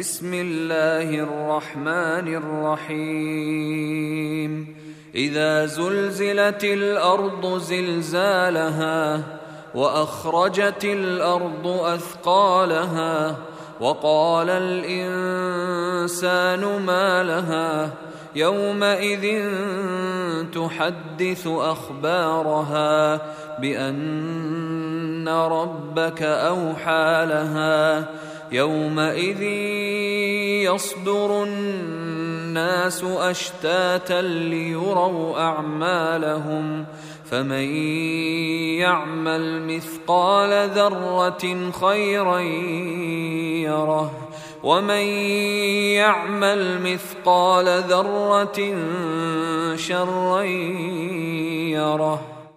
بسم الله الرحمن الرحيم. إذا زلزلت الأرض زلزالها وأخرجت الأرض أثقالها وقال الإنسان ما لها يومئذ تحدث أخبارها بأن ربك أوحى لها يومئذ يصدر الناس أشتاتا ليروا أعمالهم فمن يعمل مثقال ذرة خيرا يره ومن يعمل مثقال ذرة شرا يره